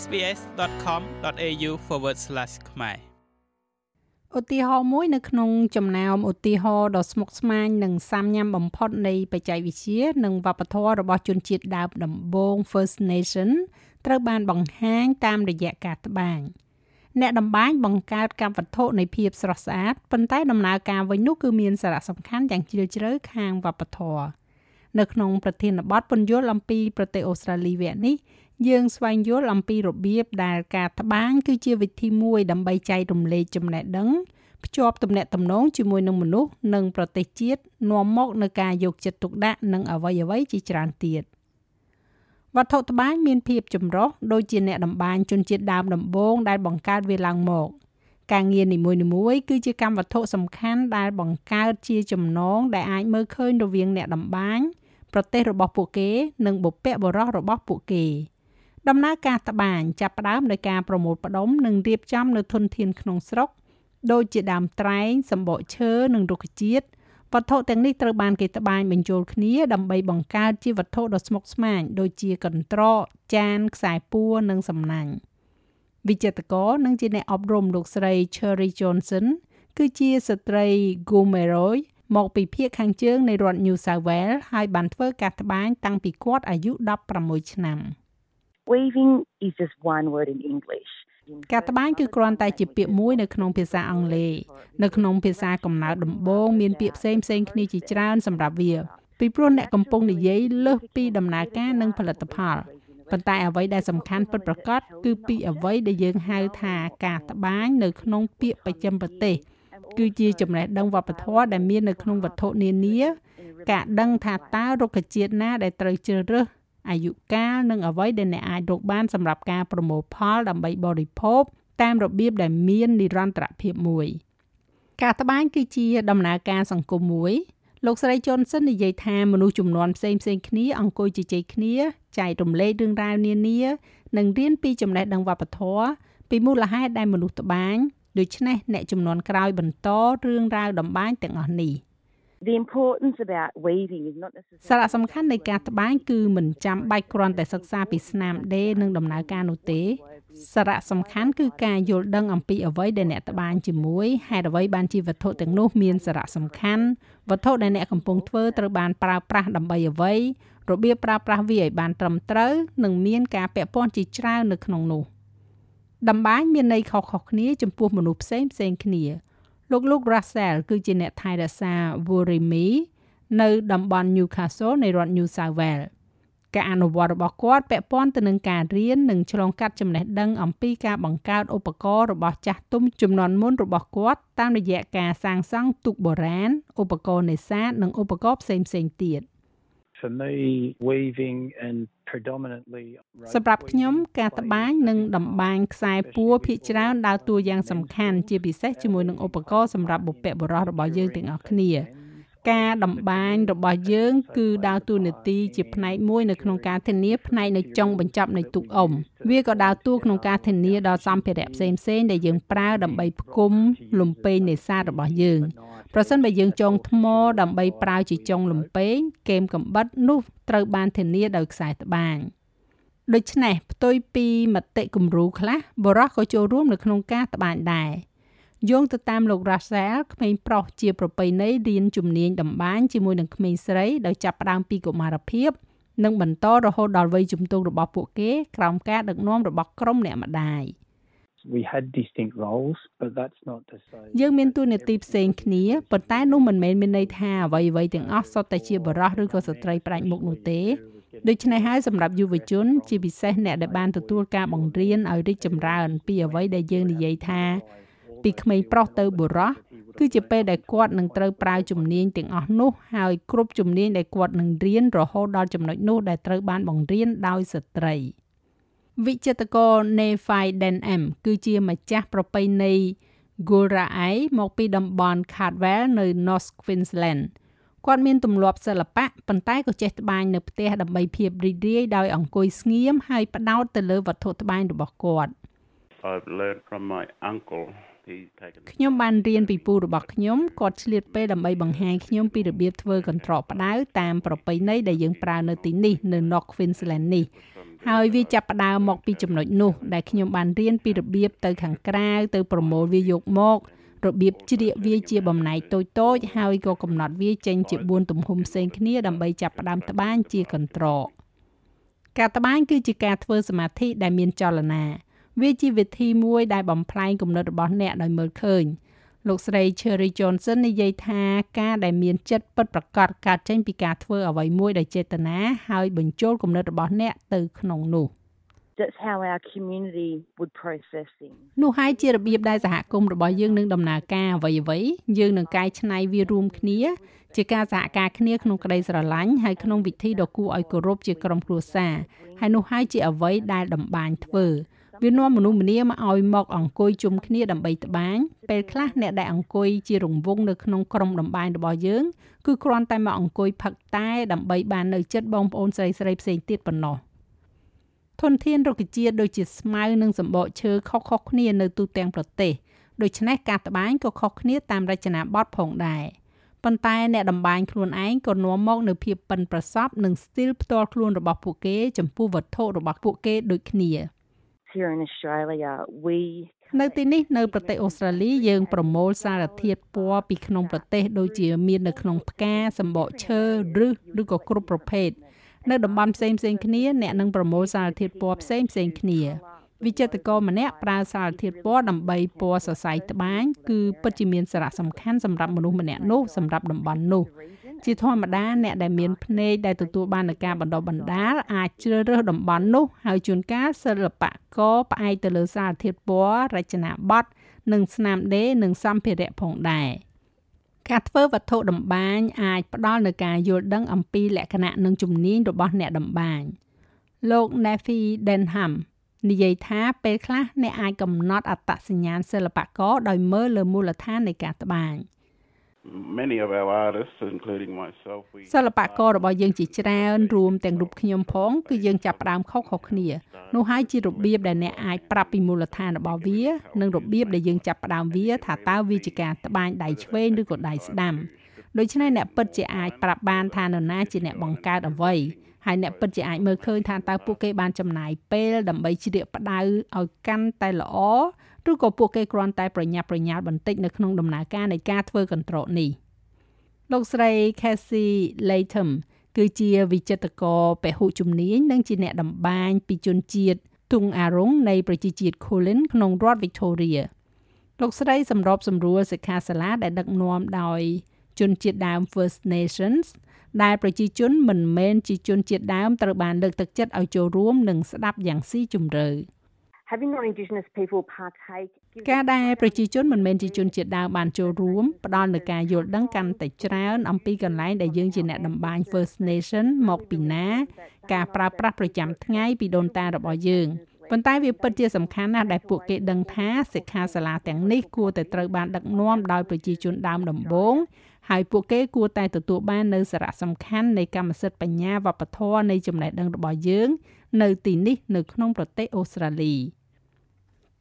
sbs.com.au/ ខ្មែរឧទាហរណ៍មួយនៅក្នុងចំណោមឧទាហរណ៍ដ៏ស្មុគស្មាញនិងសាមញ៉ាំបំផុតនៃបច្ចេកវិទ្យានិងវប្បធម៌របស់ជនជាតិដើមដំបូង First Nation ត្រូវបានបង្ហាញតាមរយៈការត្បាញអ្នកតម្បាញបង្កើតកម្មវត្ថុនៃភាពស្រស់ស្អាតប៉ុន្តែដំណើរការវិញនោះគឺមានសារៈសំខាន់យ៉ាងជ្រាលជ្រៅខាងវប្បធម៌នៅក្នុងប្រធានបទពន្យល់អំពីប្រទេសអូស្ត្រាលីវគ្គនេះ យើងស្វែងយល់អំពីរបៀបដែលការត្បាញគឺជាវិធីមួយដើម្បីចែករំលែកចំណេះដឹងភ្ជាប់ទំនាក់ទំនងជាមួយនឹងមនុស្សនិងប្រទេសជាតិនាំមកនូវការយកចិត្តទុកដាក់និងអ្វីៗជាច្រើនទៀតវត្ថុត្បាញមានភាពចម្រុះដូចជាអ្នកតម្បាញជនជាតិដើមដំបូងដែលបង្កើតវាឡើងមក ការងារនីមួយៗគឺជាកម្មវត្ថុសំខាន់ដែលបង្កើតជាចំណងដែលអាចមើលឃើញរវាងអ្នកតម្បាញប្រទេសរបស់ពួកគេ និងបុព្វបុរសរបស់ពួកគេ។ ដំណើរការត្បាញចាប់ផ្ដើមដោយការប្រមូលផ្ដុំនិងរៀបចំនៅធនធានក្នុងស្រុកដូចជាដើមត្រែងសម្បកឈើនិងរុក្ខជាតិវត្ថុទាំងនេះត្រូវបានគេត្បាញបញ្ចូលគ្នាដើម្បីបង្កើតជាវត្ថុដ៏ស្មុគស្មាញដូចជាកន្ត្រកចានខ្សែពួរនិងសំណាញ់វិចិត្រករនិងជាអ្នកអប់រំលោកស្រី Cherry Johnson គឺជាស្ត្រី Gomeroi មកពីភូមិខាងជើងនៃរដ្ឋ New South Wales ហើយបានធ្វើការត្បាញតាំងពីគាត់អាយុ16ឆ្នាំ។ Weaving is just one word in English. ការត្បាញគឺគ្រាន់តែជាពាក្យមួយនៅក្នុងភាសាអង់គ្លេសនៅក្នុងភាសាកំណើតដំបូងមានពាក្យផ្សេងផ្សេងគ្នាជាច្រើនសម្រាប់វាពីព្រោះអ្នកកំពុងនិយាយលើសពីដំណើរការនិងផលិតផលប៉ុន្តែអ្វីដែលសំខាន់ពិតប្រាកដគឺពីអ្វីដែលយើងហៅថាការត្បាញនៅក្នុងពាក្យបច្ចឹមប្រទេសគឺជាចំណេះដឹងវប្បធម៌ដែលមាននៅក្នុងវត្ថុនានាការដឹងថាតើរុក្ខជាតិណាដែលត្រូវជ្រើសរើស អាយុកាលនិងអ្វីដែលអ្នកអាចរកបានសម្រាប់ការប្រមូលផលដើម្បីបរិភោគតាមរបៀបដែលមាននិរន្តរភាពមួយ ការត្បាញគឺជាដំណើរការសង្គមមួយលោកស្រីជុនសិននិយាយថាមនុស្សចំនួនផ្សេងផ្សេងគ្នាអង្គុយជជែកគ្នាចែករំលែករឿងរ៉ាវនានានិងរៀនពីចំណេះដឹងវប្បធម៌ពីមូលហេតុដែលមនុស្សត្បាញដូច្នេះអ្នកចំនួនក្រោយបន្តរឿងរ៉ាវតម្បាញទាំងអស់នេះ។ សារៈសំខាន់នៃការត្បាញគឺមិនចាំបាច់គ្រាន់តែសិក្សាពីស្នាមដេរនិងដំណើរការនោះទេសារៈសំខាន់គឺការយល់ដឹងអំពីអ្វីដែលអ្នកត្បាញជាមួយហេតុអ្វីបានជាវត្ថុទាំងនោះមានសារៈសំខាន់វត្ថុដែលអ្នកកំពុងធ្វើត្រូវបានប្រើប្រាស់ដើម្បីអ្វីរបៀបប្រើប្រាស់វាឲ្យបានត្រឹមត្រូវនិងមានការពាក់ព័ន្ធជាច្រើននៅក្នុងនោះតម្បាញមានន័យខុសៗគ្នាចំពោះមនុស្សផ្សេងផ្សេងគ្នា លោកលោក Russell គឺជាអ្នកថែរក្សា Worimi នៅតំបន់ Newcastle នៃរដ្ឋ New South Wales ការអនុវត្តរបស់គាត់ពាក់ព័ន្ធទៅនឹងការរៀននិងឆ្លងកាត់ចំណេះដឹងអំពីការបង្កើតឧបករណ៍របស់ចាស់ទុំជំនាន់មុនរបស់គាត់តាមរយៈការសាងសង់ទូកបុរាណឧបករណ៍នេសាទនិងឧបករណ៍ផ្សេងៗទៀត សម្រាប់ខ្ញុំការត្បាញនិងតម្បាញខ្សែពួរភាគច្រើនដើរតួយ៉ាងសំខាន់ជាពិសេសជាមួយនឹងឧបករណ៍សម្រាប់បុព្វបុរសរបស់យើងទាំងអស់គ្នាការតម្បាញរបស់យើងគឺដើរតួនាទីជាផ្នែកមួយនៅក្នុងការធានាផ្នែកនៅចុងបញ្ចប់នៃទូកអុំវាក៏ដើរតួក្នុងការធានាដល់សម្ភារៈផ្សេងៗដែលយើងប្រើដើម្បីផ្គុំលំពែងនេសាទរបស់យើង ប្រសិនបើយើងចងថ្មដើម្បីប្រើជាចុងលំពែងគែមកំបិតនោះត្រូវបានធានាដោយខ្សែត្បាញដូច្នេះផ្ទុយពីមតិគំរូខ្លះបរោះក៏ចូលរួមនៅក្នុងការត្បាញដែរយោងទៅតាមលោក Russell ក្មេងប្រុសជាប្រពៃណីរៀនជំនាញតម្បាញជាមួយនឹងក្មេងស្រីដោយចាប់ផ្ដើមពីកុមារភាពនិងបន្តរហូតដល់វ័យជំទង់របស់ពួកគេក្រោមការដឹកនាំរបស់ក្រុមអ្នកម្ដាយ we had distinct roles but that's not to say យើងមានតួនាទីផ្សេងគ្នាប៉ុន្តែនោះមិនមែនមានន័យថាអ្វីៗទាំងអស់សុទ្ធតែជាបរិសុទ្ធឬក៏ស្ត្រីផ្ដាច់មុខនោះទេដូច្នេះហើយសម្រាប់យុវជន ជាពិសេសអ្នកដែលបានទទួលការបង្រៀនឲ្យរីកចម្រើន ពីអ្វីដែលយើងនិយាយថា ពីក្មេងប្រុសទៅបុរសគឺជាពេលដែលគាត់នឹងត្រូវប្រើជំនាញទាំងអស់នោះហើយគ្រប់ជំនាញដែលគាត់នឹងរៀនរហូតដល់ចំណុចនោះដែលត្រូវបានបង្រៀនដោយស្ត្រី។ វិចិត្រករ Nefai Denham គឺជាម្ចាស់ប្រពៃណី Gulraai មកពីតំបន់ Cardwell នៅ North Queensland គាត់មានទម្លាប់សិល្បៈប៉ុន្តែក៏ចេះត្បាញនៅផ្ទះដើម្បីភាពរីករាយដោយអង្គុយស្ងៀមហើយផ្ដោតទៅលើវត្ថុត្បាញរបស់គាត់ I've learned from my uncle ខ្ញុំបានរៀនពីពូរបស់ខ្ញុំគាត់ឆ្លៀតពេលដើម្បីបង្ហាញខ្ញុំពីរបៀបធ្វើកន្ត្រកផ្ដៅតាមប្រពៃណីដែលយើងប្រើនៅទីនេះនៅ North Queensland នេះ ហើយវាចាប់ផ្ដើមមកពីចំណុចនោះដែលខ្ញុំបានរៀនពីរបៀបទៅខាងក្រៅទៅប្រមូលវាយកមករបៀបជ្រៀកវាជាបំណែកតូចតូចហើយក៏កំណត់វាចេញជា4ទំហំផ្សេងគ្នាដើម្បីចាប់ផ្ដើមត្បាញជាកន្ត្រកការត្បាញគឺជាការធ្វើសមាធិដែលមានចលនាវាជាវិធីមួយដែលបំផ្លែងគំនិតរបស់អ្នកដោយមើលឃើញ លោកស្រី Cherry Johnson និយាយថាការដែលមានចិត្តពិតប្រាកដកើតចេញពីការធ្វើអ្វីមួយដោយចេតនាហើយបញ្ចូលគំនិតរបស់អ្នកទៅក្នុងនោះ That's how our community would process things. នោះហើយជារបៀបដែលសហគមន៍របស់យើងនឹងដំណើរការអ្វីអ្វីយើងនឹងកែច្នៃវារួមគ្នាជាការសហការគ្នាក្នុងក្តីស្រឡាញ់ហើយក្នុងវិធីដ៏គួរឲ្យគោរពជាក្រុមគ្រួសារហើយនោះហើយជាអ្វីដែលដំបានធ្វើ វានាំមនុស្សម្នាមកឲ្យមកអង្គុយជុំគ្នាដើម្បីត្បាញពេលខ្លះអ្នកដែលអង្គុយជារង្វង់នៅក្នុងក្រុមដំបានរបស់យើងគឺគ្រាន់តែមកអង្គុយផឹកតែដើម្បីបាននៅចិត្តបងប្អូនស្រីស្រីផ្សេងទៀតប៉ុណ្ណោះធនធានរុក្ខជាតិដូចជាស្មៅនិងសម្បកឈើខុសៗគ្នានៅទូទាំងប្រទេសដូច្នេះការត្បាញក៏ខុសគ្នាតាមរចនាបថផងដែរប៉ុន្តែអ្នកតម្បាញខ្លួនឯងក៏នាំមកនៅភាពប៉ិនប្រសប់និងស្ទីលផ្ទាល់ខ្លួនរបស់ពួកគេចំពោះវត្ថុរបស់ពួកគេដូចគ្នា នៅទីនេះនៅប្រទេសអូស្ត្រាលីយើងប្រមូលសារធាតុពណ៌ពីក្នុងប្រទេសដូចជាមាននៅក្នុងផ្កាសម្បកឈើឬឬក៏គ្រប់ប្រភេទនៅតំបន់ផ្សេងផ្សេងគ្នាអ្នកនឹងប្រមូលសារធាតុពណ៌ផ្សេងផ្សេងគ្នាវិចិត្រករម្នាក់ប្រើសារធាតុពណ៌ដើម្បីពណ៌សរសៃត្បាញគឺពិតជាមានសារៈសំខាន់សម្រាប់មនុស្សម្នាក់នោះសម្រាប់តំបន់នោះ ជាធម្មតាអ្នកដែលមានភ្នែកដែលទទួលបាននូវការបណ្ដុះបណ្ដាលអាចជ្រើសរើសតំបន់នោះហើយជួនកាលសិល្បករផ្អែកទៅលើសារធាតុពណ៌រចនាបថនិងស្នាមដេរនិងសម្ភារៈផងដែរការធ្វើវត្ថុតម្បាញអាចផ្ដល់នូវការយល់ដឹងអំពីលក្ខណៈនិងជំនាញរបស់អ្នកតម្បាញលោក Nefi Denham និយាយថាពេលខ្លះអ្នកអាចកំណត់អត្តសញ្ញាណសិល្បករដោយមើលលើមូលដ្ឋាននៃការត្បាញ Many of our artists, including myself, we សិល្បកររបស់យើងជាច្រើនរួមទាំងរូបខ្ញុំផងគឺយើងចាប់ផ្ដើមខុសៗគ្នានោះហើយជារបៀបដែលអ្នកអាចប្រាប់ពីមូលដ្ឋានរបស់វា និងរបៀបដែលយើងចាប់ផ្ដើមវាថាតើវាជាការត្បាញដៃឆ្វេងឬក៏ដៃស្ដាំដូច្នេះអ្នកពិតជាអាចប្រាប់បានថានរណាជាអ្នកបង្កើតអ្វី ហើយអ្នកពិតជាអាចមើលឃើញថាតើពួកគេបានចំណាយពេលដើម្បីជ្រៀកផ្ដៅឲ្យកាន់តែល្អឬក៏ពួកគេគ្រាន់តែប្រញាប់ប្រញាល់បន្តិចនៅក្នុងដំណើរការនៃការធ្វើកន្ត្រកនេះលោកស្រី Casey Latham គឺជាវិចិត្រករពហុជំនាញនិងជាអ្នកតម្បាញពីជនជាតិទុងអារុងនៃប្រជាជាតិ Kulin ក្នុងរដ្ឋ Victoria លោកស្រីសម្របសម្រួលសិក្ខាសាលាដែលដឹកនាំដោយជនជាតិដើម First Nations ដែលប្រជាជនមិនមែនជាជនជាតិដើមត្រូវបានលើកទឹកចិត្តឲ្យចូលរួមនិងស្ដាប់យ៉ាងស៊ីជម្រៅ having non-indigenous people partake ការដែលប្រជាជនមិនមែនជាជនជាតិដើមបានចូលរួមផ្ដល់នូវការយល់ដឹងកាន់តែច្រើនអំពីកន្លែងដែលយើងជាអ្នកតម្បាញ First Nation មកពីណា ការប្រើប្រាស់ប្រចាំថ្ងៃពីដូនតារបស់យើងប៉ុន្តែវាពិតជាសំខាន់ណាស់ដែលពួកគេដឹងថាសិក្ខាសាលាទាំងនេះគួរតែត្រូវបានដឹកនាំដោយប្រជាជនដើមដំបូង ហើយពួកគេគួរតែទទួលបាននូវសារៈសំខាន់នៃកម្មសិទ្ធិបញ្ញាវប្បធម៌នៃចំណេះដឹងរបស់យើង នៅទីនេះនៅក្នុងប្រទេសអូស្ត្រាលី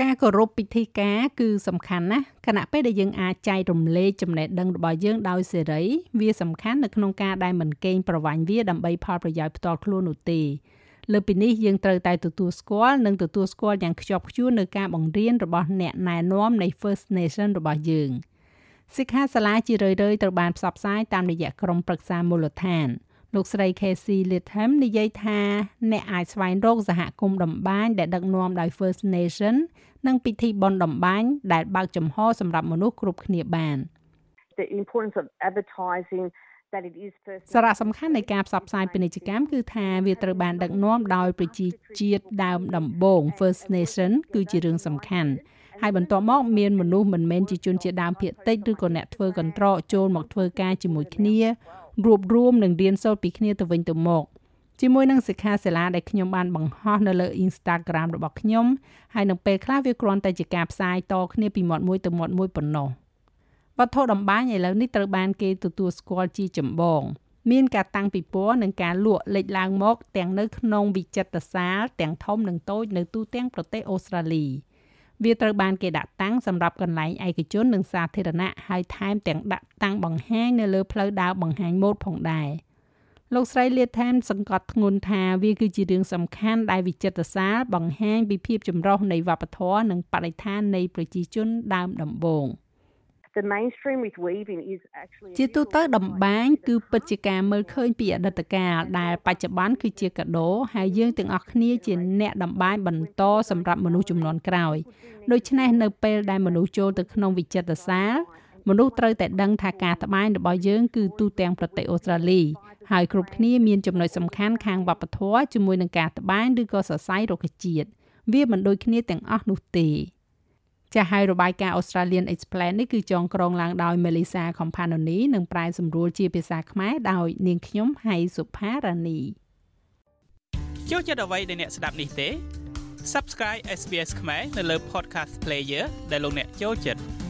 ការគោរពពិធីការគឺសំខាន់ណាស់ខណៈពេលដែលយើងអាចចែករំលែកចំណេះដឹងរបស់យើងដោយសេរី វាសំខាន់នៅក្នុងការដែលមិនកេងប្រវ័ញ្ចវាដើម្បីផលប្រយោជន៍ផ្ទាល់ខ្លួននោះទេលើពីនេះយើងត្រូវតែទទួលស្គាល់និងទទួលស្គាល់យ៉ាងខ្ជាប់ខ្ជួននៅការបង្រៀនរបស់អ្នកណែនាំនៃ First Nation របស់យើង។ សិក្ខាសាលាជារឿយៗត្រូវបានផ្សព្វផ្សាយតាមរយៈក្រុមប្រឹក្សាមូលដ្ឋានលោកស្រី Casey Litham និយាយថាអ្នកអាចស្វែងរកសហគមន៍តម្បាញដែលដឹកនាំដោយ First Nation និងពិធីបុណ្យតម្បាញដែលបើកចំហសម្រាប់មនុស្សគ្រប់គ្នាបាន the importance of advertising that it is first សារៈសំខាន់នៃការផ្សព្វផ្សាយពាណិជ្ជកម្មគឺថាវាត្រូវបានដឹកនាំដោយប្រជាជាតិដើមដំបូង First Nation គឺជារឿងសំខាន់ ហើយបន្ទាប់មកមានមនុស្សមិនមែនជាជនជាតិដើមភាគតិចឬក៏អ្នកធ្វើកន្ត្រកចូលមកធ្វើការជាមួយគ្នារួបរวมនិងរៀនសូត្រពីគ្នាទៅវិញទៅមកជាមួយនឹងសិក្ខាសាលាដែលខ្ញុំបានបង្ហោះនៅលើ Instagram របស់ខ្ញុំហើយនៅពេលខ្លះវាគ្រាន់តែជាការផ្សាយតគ្នាពីមាត់មួយទៅមាត់មួយប៉ុណ្ណោះវត្ថុតម្បាញឥឡូវនេះត្រូវបានគេទទួលស្គាល់ជាចម្បង មានការតាំងពិព័រណ៍និងការលក់លេចឡើងមក ទាំងនៅក្នុងវិចិត្រសាលទាំងធំនិងតូចនៅទូទាំងប្រទេសអូស្ត្រាលី។ វាត្រូវបានគេដាក់តាំងសម្រាប់កន្លែងឯកជននិងសាធារណៈហើយថែមទាំងដាក់តាំងបង្ហាញនៅលើផ្លូវដើរបង្ហាញម៉ូដផងដែរលោកស្រីលាថែមសង្កត់ធ្ងន់ថាវាគឺជារឿងសំខាន់ដែលវិចិត្រសាលបង្ហាញពីភាពចម្រុះនៃវប្បធម៌និងបរិស្ថាននៃប្រជាជនដើមដំបូង ជាទូទៅដំបានគឺពិតជាការមើលឃើញពីអតីតកាលដែលបច្ចុប្បន្នគឺជាកាដូហើយយើងទាំងអស់គ្នាជាអ្នកដំបានបន្តសម្រាប់មនុស្សចំនួនក្រោយដូច្នេះនៅពេលដែលមនុស្សចូលទៅក្នុងវិចិត្រសាលមនុស្សត្រូវតែដឹងថាការត្បាញរបស់យើងគឺទូទាំងប្រទេសអូស្ត្រាលីហើយគ្រប់គ្នាមានចំណុចសំខាន់ខាងវប្បធម៌ជាមួយនឹងការត្បាញឬក៏សរសៃរុក្ខជាតិវាមិនដូចគ្នាទាំងអស់នោះទេ ចាស់ហើយរបាយការណ៍ Australian Explain នេះគឺចងក្រងឡើងដោយ Melissa Companoni និងប្រែសម្រួលជាភាសាខ្មែរដោយនាងខ្ញុំហៃសុផារ៉ានីចូលចិត្តអ្វីដែលអ្នកស្ដាប់នេះទេ Subscribe SBS ខ្មែរនៅលើ Podcast Player ដែលលោកអ្នកចូលចិត្ត